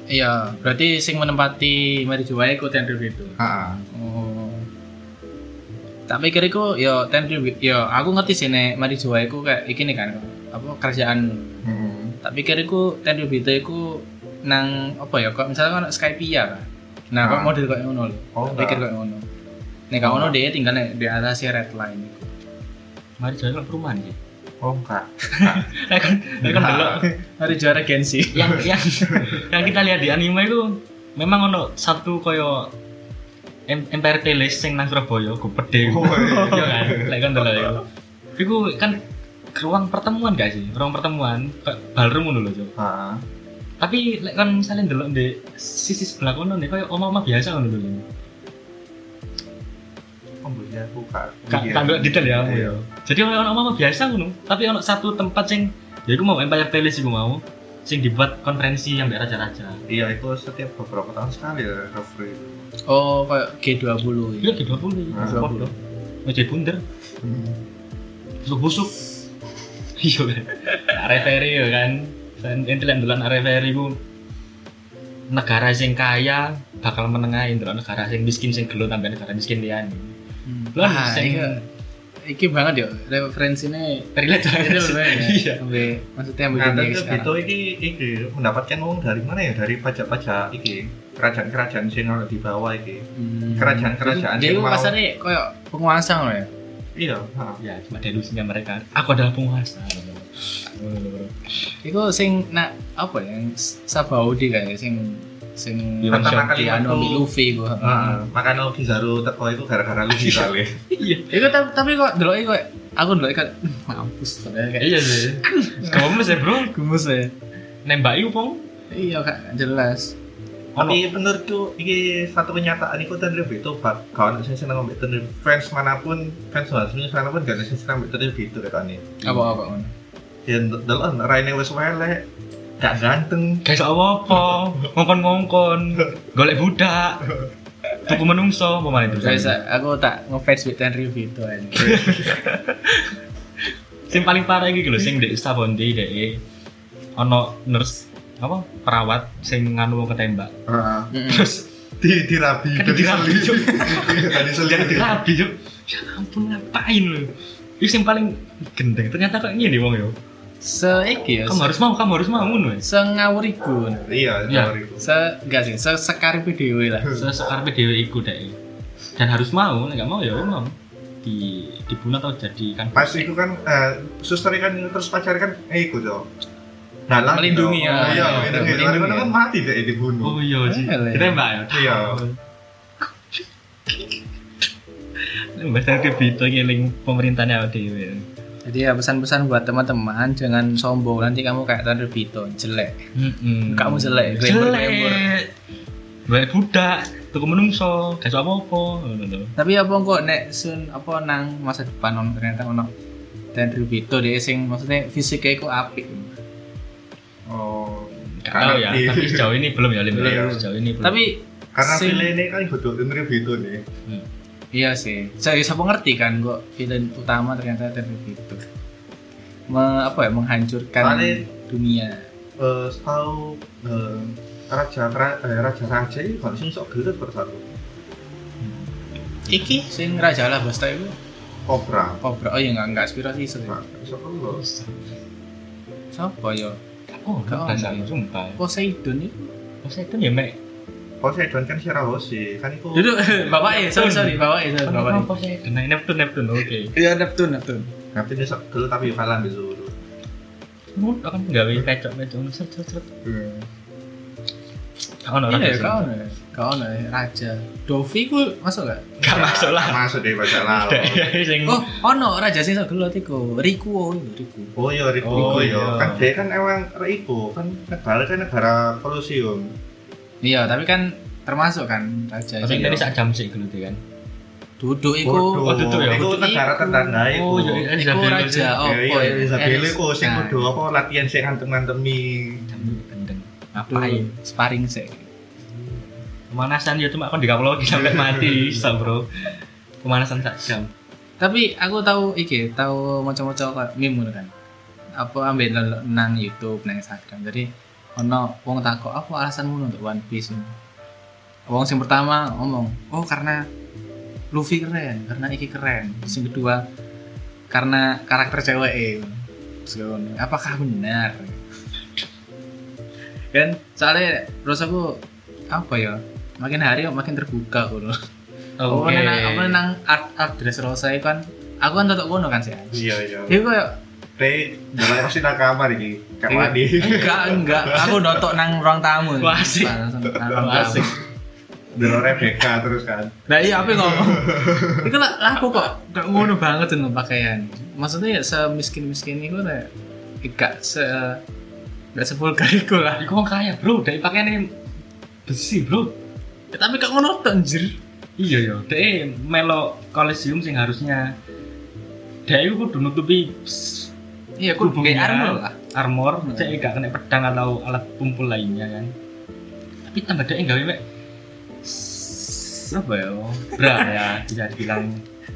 Iya berarti sing menempati Marijoa itu. Tenryubito Ha-ha. Oh. Tak pikir iku ya Tenryubito ya aku ngerti sih nek Marijoa iku kayak iki nih kan apa kerajaan. Mm-mm. tak pikir iku Tenryubito iku nang apa ya kok misalnya kan Skypia kan nah kok model kayak ngono lho. Oh, tak pikir kayak ngono nek gak ngono dia tinggal nek di atas red line Mari jalan ke perumahan sih. Oh enggak. Lah kan, kan delok Marijoa Regency [laughs] yang yang yang kita lihat di anime itu memang ono satu koyo Empire Palace sing nang Surabaya gede. Oh, iya. Iya [laughs] kan? Lek kan delok iku. Iku kan ruang pertemuan gak sih? Ruang pertemuan ballroom ngono lho, Cok. Ha. Tapi lek kan misalnya delok di sisi sebelah kono nih kayak oma-oma biasa ngono lho. Oh, iya, bukan. Kak Iya. kan detail ya. aku Iya. ya. Jadi ono oma-oma biasa ngono, tapi ono satu tempat sing ya iku mau Empire Palace iku mau sing dibuat konferensi yang raja-raja. Iya, itu setiap beberapa tahun sekali ya Rafri. oh kayak G20 Iya ya. G20. Ah, Podo. Meja bunder. busuk-busuk iya kan referi ya kan dan ente lan dolan referi ku negara sing kaya bakal menengahin terus negara sing miskin sing gelo tambah negara miskin liyane Lah, Ah, sing- iki, iki banget ya referensinya relate ya. iya Sampai- maksudnya Nah, begini tapi sekarang. itu iki iki mendapatkan uang dari mana ya? Dari pajak-pajak iki. Kerajaan-kerajaan sing ono di bawah iki. Hmm. Kerajaan-kerajaan Jadi yang mau- pasarnya kayak penguasa loh ya. Iya, ya cuma delusinya mereka aku adalah penguasa Iku sing nak apa ya yang Sabaudi kayak sing sing Di anu ambil Luffy gua. Heeh. Makanya Kizaru teko itu gara-gara lu kali. iya Iku tapi, tapi kok delok kok aku delok kan mampus kayak iya sih [laughs] kamu sih bro gemes ya. nembak itu pong Iya kak jelas. Tapi menurutku iki satu kenyataan iku Tenryub itu bak kawan sing seneng ambek Tenryub fans mana pun fans Hasmi mana pun gak ada sing seneng ambek Tenryub itu katanya. Apa apa ngono. Ya delok Raine wis welek, gak ganteng. guys apa ngongkon-ngongkon. Golek budak. Tuku menungso apa mana itu Guys, aku tak ngefans with ten review itu aja. [laughs] sing paling parah iki lho sing ndek Sabondi dek ono nurse apa? Perawat sing nganu ketembak. Heeh. terus Di dirabi, kan dirabi. Tadi [laughs] jadi dirabi Cuk. ya ampun ngapain lu itu sing paling gendeng ternyata kok ngene wong yo Seiki ya. kamu harus mau kamu harus mau ngono ya Sengawur iku. Iya, Iya. sorry. Se enggak sih, se sekar video lah. [laughs] sekarang dhewe iku dek dan harus mau nek gak mau ya mau di dibunuh atau jadikan Pas itu kan eh, suster kan terus pacar kan eh ikut dong. Dalang Melindungi ya. Iya, Iya, melindungi. ya. kan mati deh dibunuh. oh iya sih lah. ditembak ya Iya. Mbak Tadi Bito ngiling pemerintahnya dhewe. Jadi ya pesan-pesan buat teman-teman jangan sombong nanti kamu kayak Thunder Bito jelek. Heeh. Kamu jelek. Jelek. Banyak budak, tuku menungso, gak apa-apa. Tapi apa kok nek sun apa nang masa depan ono ternyata ono Tenryu Bito dia sing maksudnya fisiknya kok apik. Oh, Gak tahu ya, tapi sejauh ini belum ya. Belum. Sejauh ini belum. Tapi karena sing- ini kan nge-review itu nih. Hmm. Iya sih. Saya siapa ngerti kan kok villain utama ternyata Tenryu Bito. Me, apa ya menghancurkan Soalnya- dunia. Eh, setahu eh, raja Ra- eh, raja raja ini kan sing sok gelut persatu. Iki sing Raja lah Basta itu Cobra. Cobra. Oh iya enggak enggak aspirasi itu. Nah, sok gelut. Siapa ya? Oh, Gak gak ono. ono, sumpah. Poseidon itu. Oh, saya itu ya, Mek. Poseidon kan Shirahoshi kan itu Duduk [laughs] bapaknya, sorry sorry bapaknya, sorry bapaknya. Apa sih? Nah, Neptune, Neptune, oke. Iya Neptune, Neptune. nanti dia sok gelut tapi Falan disuruh. Mudah kan gawe pecok-pecok set set set. Ono Iya, raja. kau nih, kau nih Raja. Dovi ku masuk gak? Gak masuk lah. Masuk deh baca lalu. Sing Oh, ono Raja sing sok gelut iku. Rikuo itu, Riku. Oh iya, Riku Oh, iya. iya. Kan dia kan emang Riku kan negara kan negara Colosseum. Iya, tapi kan termasuk kan Raja. Tapi Iya. tadi sak jam sih gelut kan. duduk iku. Oh, duduk ya? Iku Duduk negara iku. tetangga iku. Oh, iya, iya. Iku Raja Oh, apa iya, ya? Isabelle iku sing Nah, kudu apa latihan sing ngantem-ngantemi. Gendeng. Aduh, Ngapain? sparring sih. Pemanasan ya cuma kan digaploki sampai [laughs] mati, bisa bro. Pemanasan sak jam. Tapi aku tahu iki, tahu macam-macam kayak meme kan. Apa ambil nang YouTube, nang Instagram. Jadi ono wong takok apa alasanmu untuk One Piece ini? Wong sing pertama ngomong, "Oh, karena Luffy keren, karena iki keren." Yang kedua, karena karakter cewek ngomong, apakah benar? [laughs] kan soalnya terus aku apa ya makin hari makin terbuka ngono. Oke. nang apa nang art art dress rosa itu kan aku kan tetep kono kan sih. Iya, iya. Kayak Dek, dalam pasti nang kamar iki. Kayak Iya. mandi. enggak enggak aku notok nang ruang tamu. Asik. Asik. Dulu Rebecca terus kan. Nah iya apa yang ngomong? itu lah lah, aku kok gak ngono banget tuh pakaian. Maksudnya ya semiskin miskin itu kayak gak se gak sevulgar itu lah. Iku wong kaya, Bro. Dari pakaiannya besi, Bro. Ya, tapi kok ngono tuh anjir. Iya ya, dek melo kolesium sing harusnya dek itu kudu nutupi Iya, aku kayak armor lah. armor, Hmm. gak kena pedang atau alat tumpul lainnya kan. Tapi tambah dek gawe mek apa ya? Bra ya, bisa dibilang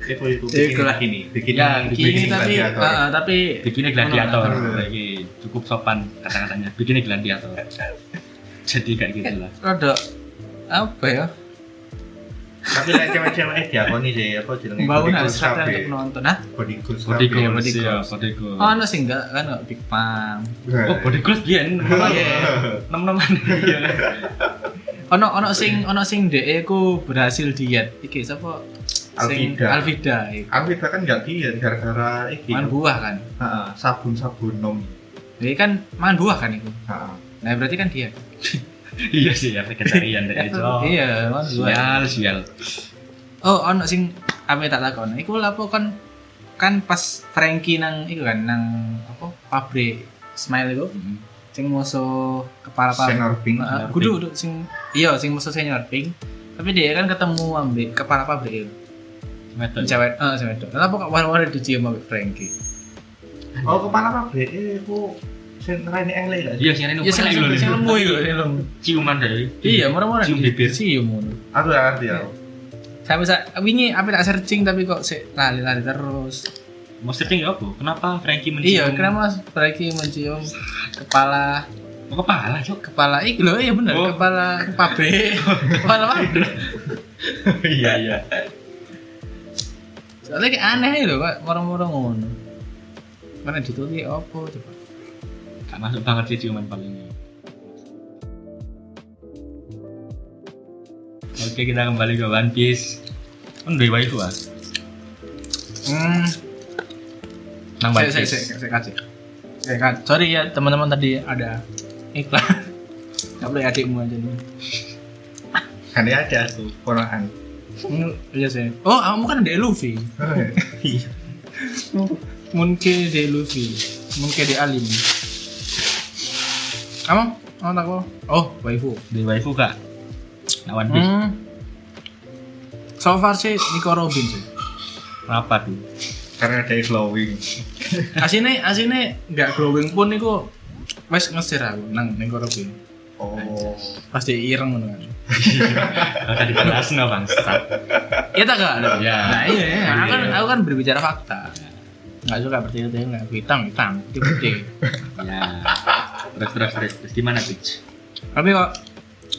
Itu itu Iku bikin lah. gini. Bikin Ya, bikin Gini tapi ah, tapi bikinnya gladiator. Iki cukup sopan kata-katanya. Bikinnya gladiator. Jadi kayak gitu lah. rada apa ya? Tapi lek cewek-cewek eh diakoni sih apa jenenge Bangun harus kabeh. untuk nonton. Nah, Body goals Body kabeh. goals, body iya, goals. body goals. oh, no sih enggak kan enggak Big Pam. Oh, body goals biyen [laughs] nem-neman. Iya. Ono ono sing ono sing DE ku berhasil diet. Iki sapa? Sing Alvida. Alvida iku. Alvida kan nggak diet gara-gara iki. Mangan buah kan. Heeh, sabun-sabun nom. Jadi kan mangan buah kan itu. Heeh. Nah, berarti kan diet. Iya sih ya vegetarian dek itu. Iya, mangan buah. Sial, sial. Oh, ono sing apa tak takon. Iku lapo kan kan pas Frankie nang iku kan nang apa pabrik Smile itu sing musuh kepala pabrik. Senior Pink. Heeh, Senior kudu kudu sing iya sing musuh senior pink. Tapi dia kan ketemu ambil kepala pabrik itu. Cewek, eh cewek itu. Kenapa kok war-war dicium ambil Frankie? Oh, kepala pabrik eh ku sing rene ele sih? Iya, sih ini Ya sing sing sing lemu iku, sing lemu. ciuman deh. Iya, murah-murah Cium bibir. Cium ngono. Aku gak ngerti ya. Sampai sa wingi apa tak searching tapi kok sik lali-lali terus. Maksudnya ya apa? Kenapa Frankie mencium? Iya, kenapa Frankie mencium kepala Oh, kepala, cok. kepala iki lho iya bener Oh. kepala pabrik [laughs] kepala pabrik iya, iya. soalnya kayak aneh lho kok moro-moro ngono mana ditulis apa coba Gak masuk banget sih ciuman paling ini. Oke, kita kembali ke One Piece. Kan dari waifu ah. hmm Nang One saya Piece. saya saya kasih saya kan sorry ya teman-teman tadi ada iklan nggak boleh adikmu aja nih Kan dia ada tuh ponakan. Iya sih oh kamu kan ada Luffy Iya. Munke de Luffy Munke de Alim kamu kamu tak kok oh waifu Dari waifu kak. Nah, One Piece. Hmm. So far sih Nico Robin sih. Apa tuh? Karena ada glowing. [laughs] Asine asine nggak glowing pun niku wes ngesir aku nang Nico Robin. Oh. Pasti ireng ngono kan. Akan dibahas no bangsat. Iya tak gak? Ya. Nah iya, iya. Aku kan aku kan berbicara fakta. Nggak suka bertele-tele, hitam hitam, putih putih. Ya. [laughs] Terus terus terus. Terus gimana tuh? Tapi kok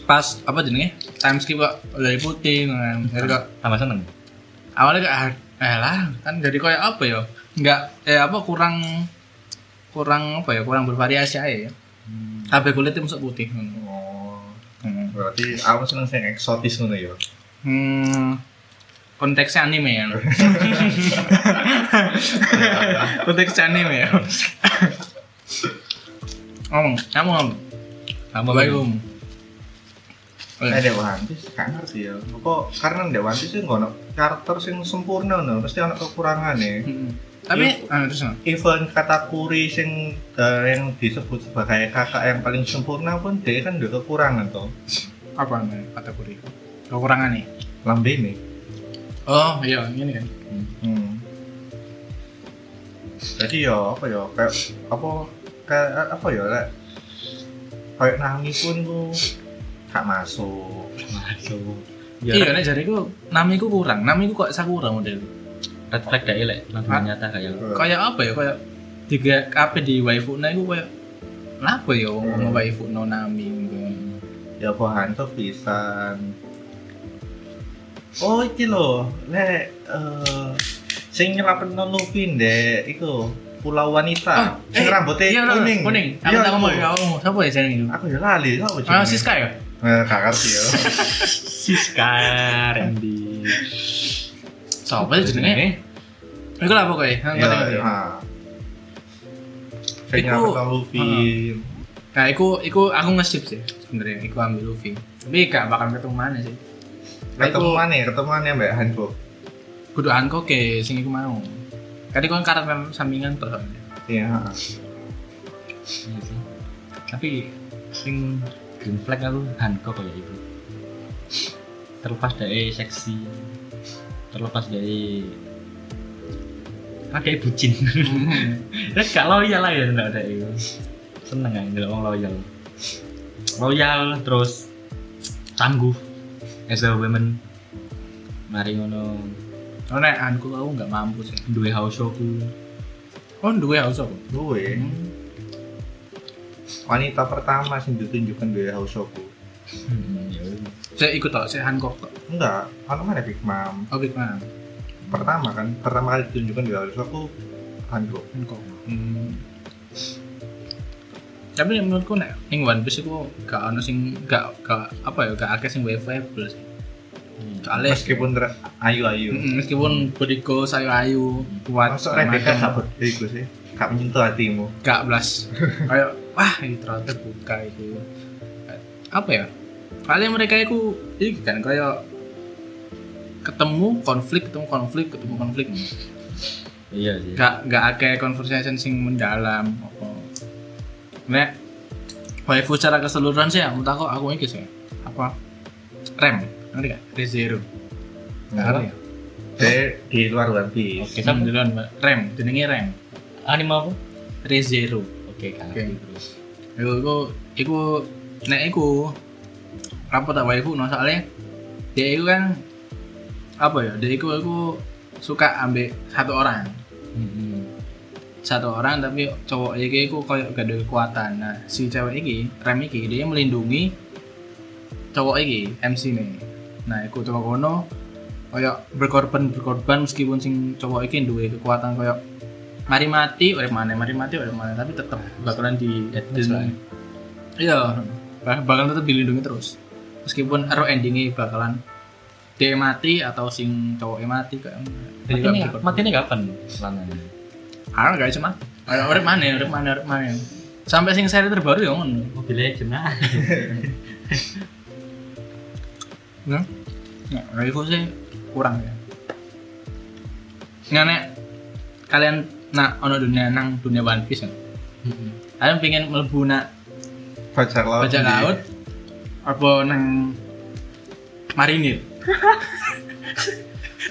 pas apa jenenge time skip kok dari putih kan. Jadi kok Tambah seneng. awalnya kayak ah, eh lah kan jadi kayak apa ya? Nggak eh apa kurang kurang apa ya kurang bervariasi aja ya. Kabeh kulitnya masuk putih. Oh. Hmm. Berarti aku seneng sing eksotis ngono ya. Hmm, konteksnya anime ya. [laughs] konteksnya anime ya. [laughs] Ngomong, kamu ngomong. Assalamualaikum. Eh Dek One Piece gak ngerti ya. Kok karena Dek One Piece sih nggak ono karakter sing sempurna no, mesti ono kekurangane. Hmm. Tapi, ah, terus. Even katakuri sing eh, yang disebut sebagai kakak yang paling sempurna pun dia kan ada kekurangan toh. apa namanya kategori? Kekurangan nih. Lambe nih. Oh iya, ini kan. Hmm. Jadi ya apa ya kayak apa kayak apa ya lek kayak Nami pun tuh gak masuk. Masuk. Iya, nek jariku namiku kurang. Namiku kok sakura model. Red flag deh lek langsung Ah. nyata kayak Kayak apa ya? Kayak tiga apa di waifu na iku kayak apa ya wong Hmm. waifu no nami. Ya bahan tuh pisan. Oh iki lho, lek eh sing nyelapetno Luffy ndek iku Pulau Wanita. sing rambutnya iya, kuning. Kuning. Aku Iya, tak ngomong, aku ngomong. Siapa ya jenenge itu? Aku ya lali, sapa Ah, jenenge? Siska ya? Eh, gak ngerti ya. [laughs] Siska Randy. Siapa sih jenenge? Iku lah pokoknya. Nggak Ya, ngerti. ah. Sing Iku- Luffy. Nah, iku iku aku nge-skip sih sebenarnya. Iku ambil Luffy. Tapi gak bakal ketemu mana sih. Nah, iku Ketemuan ya, ketemuan ya Mbak Hanbok. kudu Hanko ke sing iku mau. Kan iku kan karakter sampingan tuh. Iya. Iya. Tapi sing green flag aku Hancock kayak itu. Terlepas dari seksi, terlepas dari ada bucin. Ya gak loyal lah ya ndak ada itu. Seneng kan ndelok wong loyal. Loyal terus tangguh as a woman. Mari ngono Oh, nek Hanko aku nggak mampu sih. duwe haushoku. Oh, duwe harus aku. Duwe. Wanita pertama sing ditunjukkan di Hausoku. Hmm, ya. Saya ikut tau, saya Hancock kok. Enggak, aku mana Big Mom. Oh, Big Man. Pertama kan, pertama kali ditunjukkan di Hausoku Hanbok. Hancock. Hmm. Tapi menurutku nek ning One Piece iku gak ono sing gak gak apa ya gak akeh sing waifu sih. Soalnya Meskipun ter- ayu-ayu. Meskipun bodiku saya ayu. Kuat Masuk Rebecca gak sih. Gak menyentuh hatimu. gak belas kayak wah ini ternyata buka itu. Apa ya? Kalian mereka itu ini kan kayak ketemu konflik ketemu konflik ketemu konflik. Iya sih. gak gak akeh conversation sing mendalam. Apa nek waifu secara keseluruhan sih aku takut aku ini sih. Apa? Rem ngerti gak rezero ngerti ya di luar One Piece. Oke, sama. Duluan, Mbak. rem jenenge rem Anime apa? rezero Oke, kan. Oke. Iku iku iku nek iku apa tak waifu no soalnya dia itu kan apa ya dia itu aku suka ambil satu orang Hmm. satu orang tapi cowok iki iku koyo gak ada kekuatan nah si cewek iki rem iki dia melindungi cowok iki MC nih nah iku cowok kono koyo berkorban berkorban meskipun sing cowok iki duwe kekuatan koyo mari mati oleh mana mari mati oleh mana tapi tetap bakalan di iya bak- bakalan tetap dilindungi terus meskipun ero endingnya bakalan dia mati atau sing cowoknya mati kayak Mati ini, mati ini kapan? Lananya. Ah, gak cuma. Ada orang mana, orang mana, orang mana. Sampai sing seri terbaru ya ngono. Mobile Legend [laughs] ah. Nah, review sih kurang ya. Nggak nek. Kalian nak ono dunia nang dunia One Piece ya. Kalian pengen mlebu nak Bajak laut. bajak laut apa nang marinir? [laughs]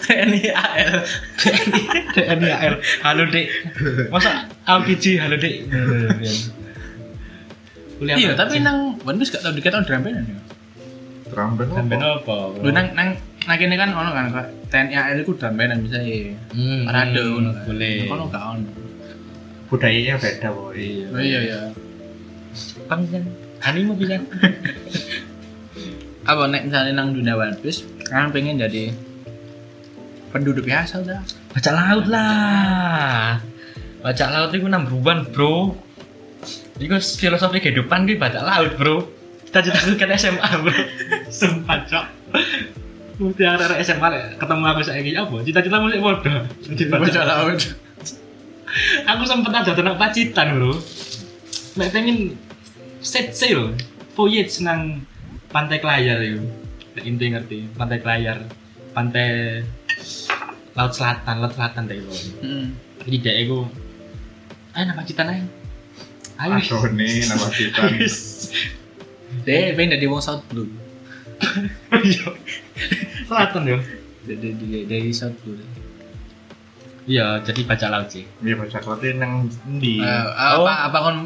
TNI AL TNI AL halo dek masa LPG halo dek iya tapi nang One Piece gak tau dikatakan drum bandan ya band sampai apa? lu nang nang nang kene kan ono kan. TNI AL itu drum bandan bisa ya. Hmm, parade ngono kan. boleh. Kono gak ono. Budayanya beda boy. Iya. Oh iya iya. Jepang kan anime bisa apa nek misalnya nang dunia One Piece kan pengen jadi penduduk biasa udah baca laut lah. Baca laut itu number one bro. Itu filosofi kehidupan gue baca laut bro kita cita kan SMA bro. Sempat cok. Mesti arah SMA lah ketemu aku saya apa? Cita-cita musik bodoh jadi baca laut aku sempet ada tenang pacitan bro. Nek pengen set sail voyage nang pantai kelayar itu nek inti ngerti pantai kelayar pantai laut selatan laut selatan deh itu hmm. jadi dek aku ayo nang pacitan ayo. Ayo nih nama kita [laughs] deh pengen jadi wong South Blue. Iya. selatan yo dari dari, dari South Blue. Iya jadi baca laut sih. Iya baca kote nang ndi. Eh, Oh. apa apa kon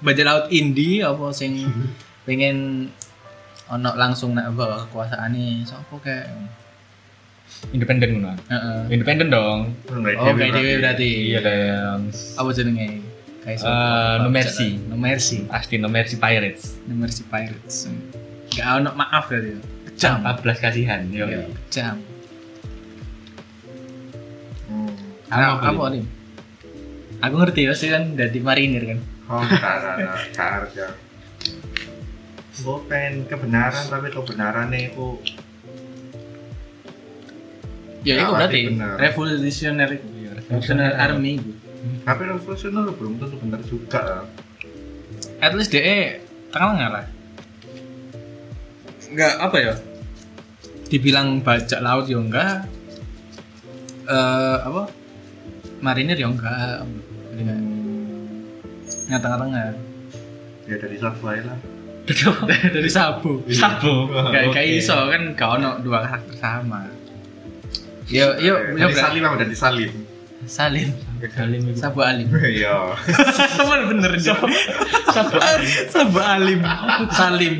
baca laut indie apa sing [laughs] pengen ono langsung nak bawa kekuasaane? Sapa kayak? Independen ngono. Heeh. Independen dong. Oh kayak dewe berarti. iya dong apa jenenge Eh, No Mercy. No Mercy. Pasti no mercy pirates. No Mercy Pirates. Gak ono maaf ya. kejam 14 kasihan yo. Iya, kejam Hmm. Apa, apa nih aku ngerti pasti kan dari marinir kan? Oh, karena kerja. Gue pengen kebenaran tapi kebenarannya itu ya itu berarti Iya, revolutionary. army gitu. Tapi revolusioner belum tentu benar juga. at least DE tengah lah. Nggak apa ya? Dibilang bajak laut ya enggak. Eh apa? Marinir ya enggak. Jadi nggak- nggak tengah-tengah. Ya dari Subway lah. [laughs] dari sabu. Sabo. kayak kayak Oke. iso kan gak ono dua karakter sama. Yo yo yo dari Salim apa dari Salim? Salim itu. sabu alim [laughs] Iya. Mana bener sabu alim [laughs] sabu alim salim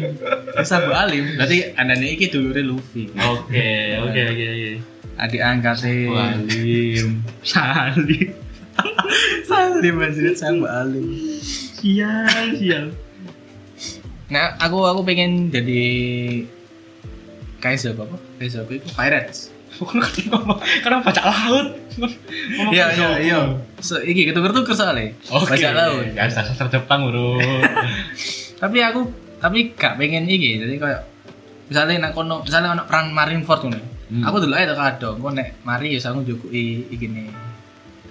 sabu alim berarti anaknya iki dulure Luffy Oke, oke, oke, oke. adik angkatnya Salim. Salim. salim maksudnya sabu alim Sial, sial. nah aku aku pengen jadi Kaiser apa Kaiser apa itu pirates Kenapa? Kenapa baca laut? Ngomong iya iya iya so, iki ketuker tuker soalnya Oke. baca laut Ya, sastra Jepang, Bro. [laughs] tapi aku tapi gak pengen iki jadi kayak misalnya nak kono misalnya ono perang Marineford ngono Hmm. aku dulu aja kado kok nek mari ya aku njukuki iki nih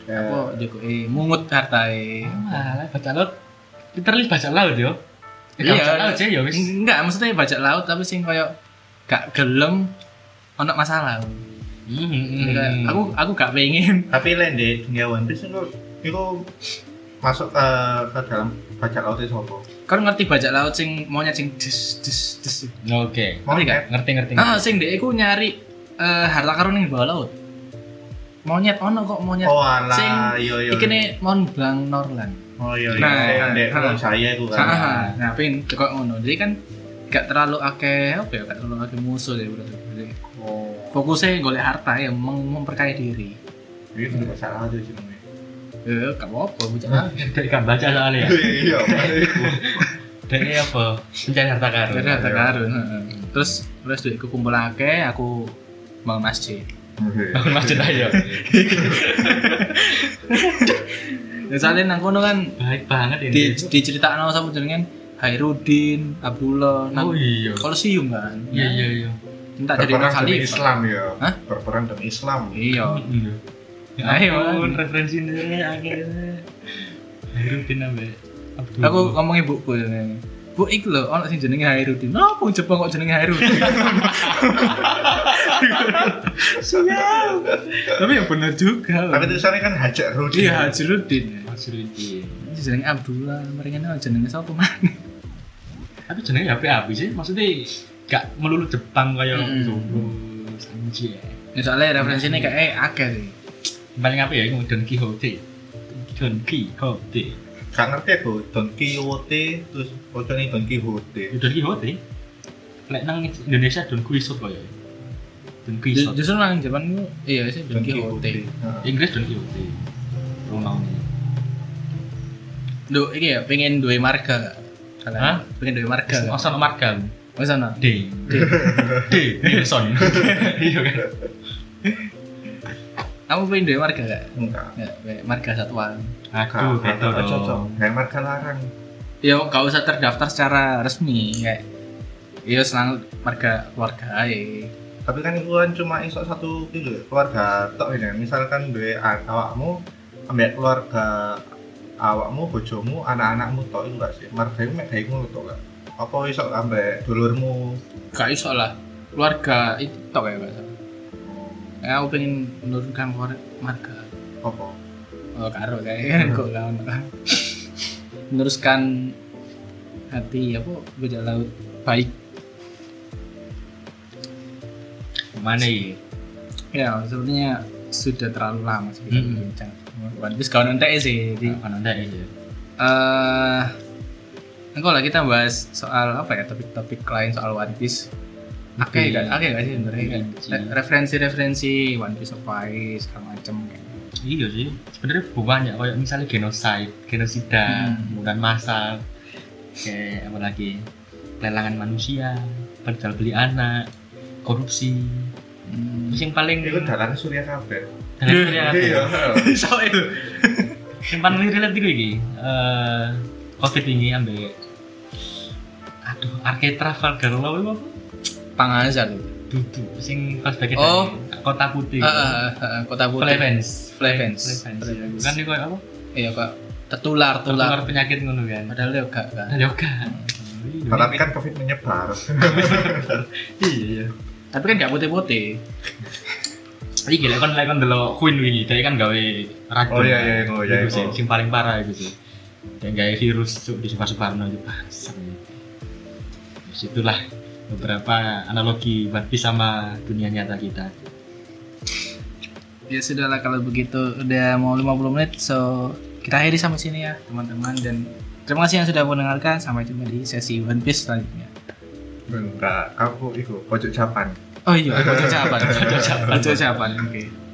aku njukuki mungut hartae Malah baca laut. Literally baca laut yo. Iya, baca laut sih ya wis. enggak maksudnya bajak laut tapi sing kayak gak gelem ono masalah Hmm. aku aku gak pengen [laughs] Tapi lain di dunia One Piece itu itu masuk ke, ke dalam baca laut itu apa? kan ngerti bajak laut sing maunya sing des des des Oke. Ngerti gak? Ngerti, ngerti. ah sing dia iku nyari eh, harta karun ning bawah laut monyet ono kok monyet Oh alah, sing iya iya. ikine Mont Blanc Norland Oh iya iya. Nah, Nah, dek nah. kalau saya itu kan. Ah, nah pengen kok ngono jadi kan gak terlalu akeh apa ya gak terlalu akeh musuh ya berarti fokusnya golek harta ya mem- memperkaya diri ini sudah laut itu sih. eh gak apa-apa bocah lah [laughs] Dek kan baca soalnya ya. Iya. [laughs] Dek apa? Mencari harta karun. Jadi harta karun heeh. terus terus duitku kumpulake aku bangun masjid [laughs] Bangun masjid ayo. dan soalnya nang kono kan Baik banget ini. di diceritakno sama jenengan Hairudin Abdullah nang Oh iya. kolosium kan Iya iya iya. Minta jadi khalifah Islam ya. Hah? Berperang demi Islam. iya Iya. Ya Ayo, ampun, referensi ini akhirnya. Hairudin ambe. Aku ngomong ibuku jenenge Bu iki lho ono sing jenenge Hairudin. Napa Jepang kok jenenge Hairudin? [laughs] Siap. Tapi ya bener juga. Tapi tulisannya kan Hajar Rudi. Iya Hairudin. Hairudin. Jenenge Abdullah, mereka jenenge sapa maneh? Tapi jenenge HP api sih, maksudnya gak melulu Jepang kayak Hmm. gitu anjir Ya, soalnya referensinya kayak eh akeh sih. Paling apa ya itu Don Quixote. Don Quixote. Gak ngerti aku Don Quixote terus pocoknya Don Quixote. Don Quixote? Lek nang Indonesia Don Quixote kaya Don Quixote. justru nang Jepang itu iya sih Don Quixote. Inggris Don Quixote. Pronounnya Duh, ini ya pengen dua marga. Hah? pengen dua marga? Masa no marga Oh sana D D D Nilsson [laughs] iya kan Kamu pengen dua marga gak? Enggak. Kayak marga satuan aku gitu cocok. dong Kayak marga larang. Ya gak usah terdaftar secara resmi kayak Iya senang marga keluarga aja Tapi kan itu kan cuma iso satu gitu ya, keluarga tok ini. Misalkan dua awakmu ambek keluarga awakmu, bojomu, anak-anakmu tok itu gak sih? Marga itu mek gawe ngono tok gak? Apa iso ambek dulurmu? Gak iso lah. Keluarga itu tok ya gak salah Ya aku pengen menurunkan keluarga. Marga Apa? Oh karo kayak kok gak ono. Meneruskan hati apa beda laut. Baik. Mana ya ya sepertinya sudah terlalu lama sih kita Hmm. berbincang One Piece kau nanti sih di. Kan ada ya eh enggak lah kita bahas soal apa ya topik-topik lain soal One Piece Oke, Oke. gak, oke gak sih sebenarnya sih. re- referensi-referensi One Piece apa aja segala macem kayak. iya sih sebenarnya banyak kayak misalnya genocide genosida Hmm. pembunuhan massal kayak apa lagi pelelangan manusia perjual beli anak korupsi Hmm. terus yang paling Itu dalan Surya kabeh. dan yang paling apa ya? so itu yang paling relate itu iki eh covid ini ambil aduh arcade travel lo itu apa Pangazar itu. dudu sing flashback Oh. kota putih ah, ah, ah, kota putih. Flevens Flevens. Flevens kan itu apa Iya kak. Tertular, tertular tular. penyakit ngono kan Padahal dia gak kan. ada yoga Tapi kan Covid menyebar. iya [laughs] iya Tapi kan gak putih-putih. Iki lek kon lek kon delok Queen wingi, dia kan gawe racun. Oh, iya, iya, oh, iya, Iku sih, iya. sing paling parah itu sih. Dia gawe virus cuk di Super Suparno itu bangsa. Terus itulah beberapa analogi Piece sama dunia nyata kita. Ya sudahlah kalau begitu udah mau 50 menit so kita akhiri sampai sini ya teman-teman dan terima kasih yang sudah mendengarkan sampai jumpa di sesi One Piece selanjutnya. Enggak, aku itu pojok Japan. Oh iya, pojok Japan. Pojok [laughs] Japan. Pojok Japan. Oke.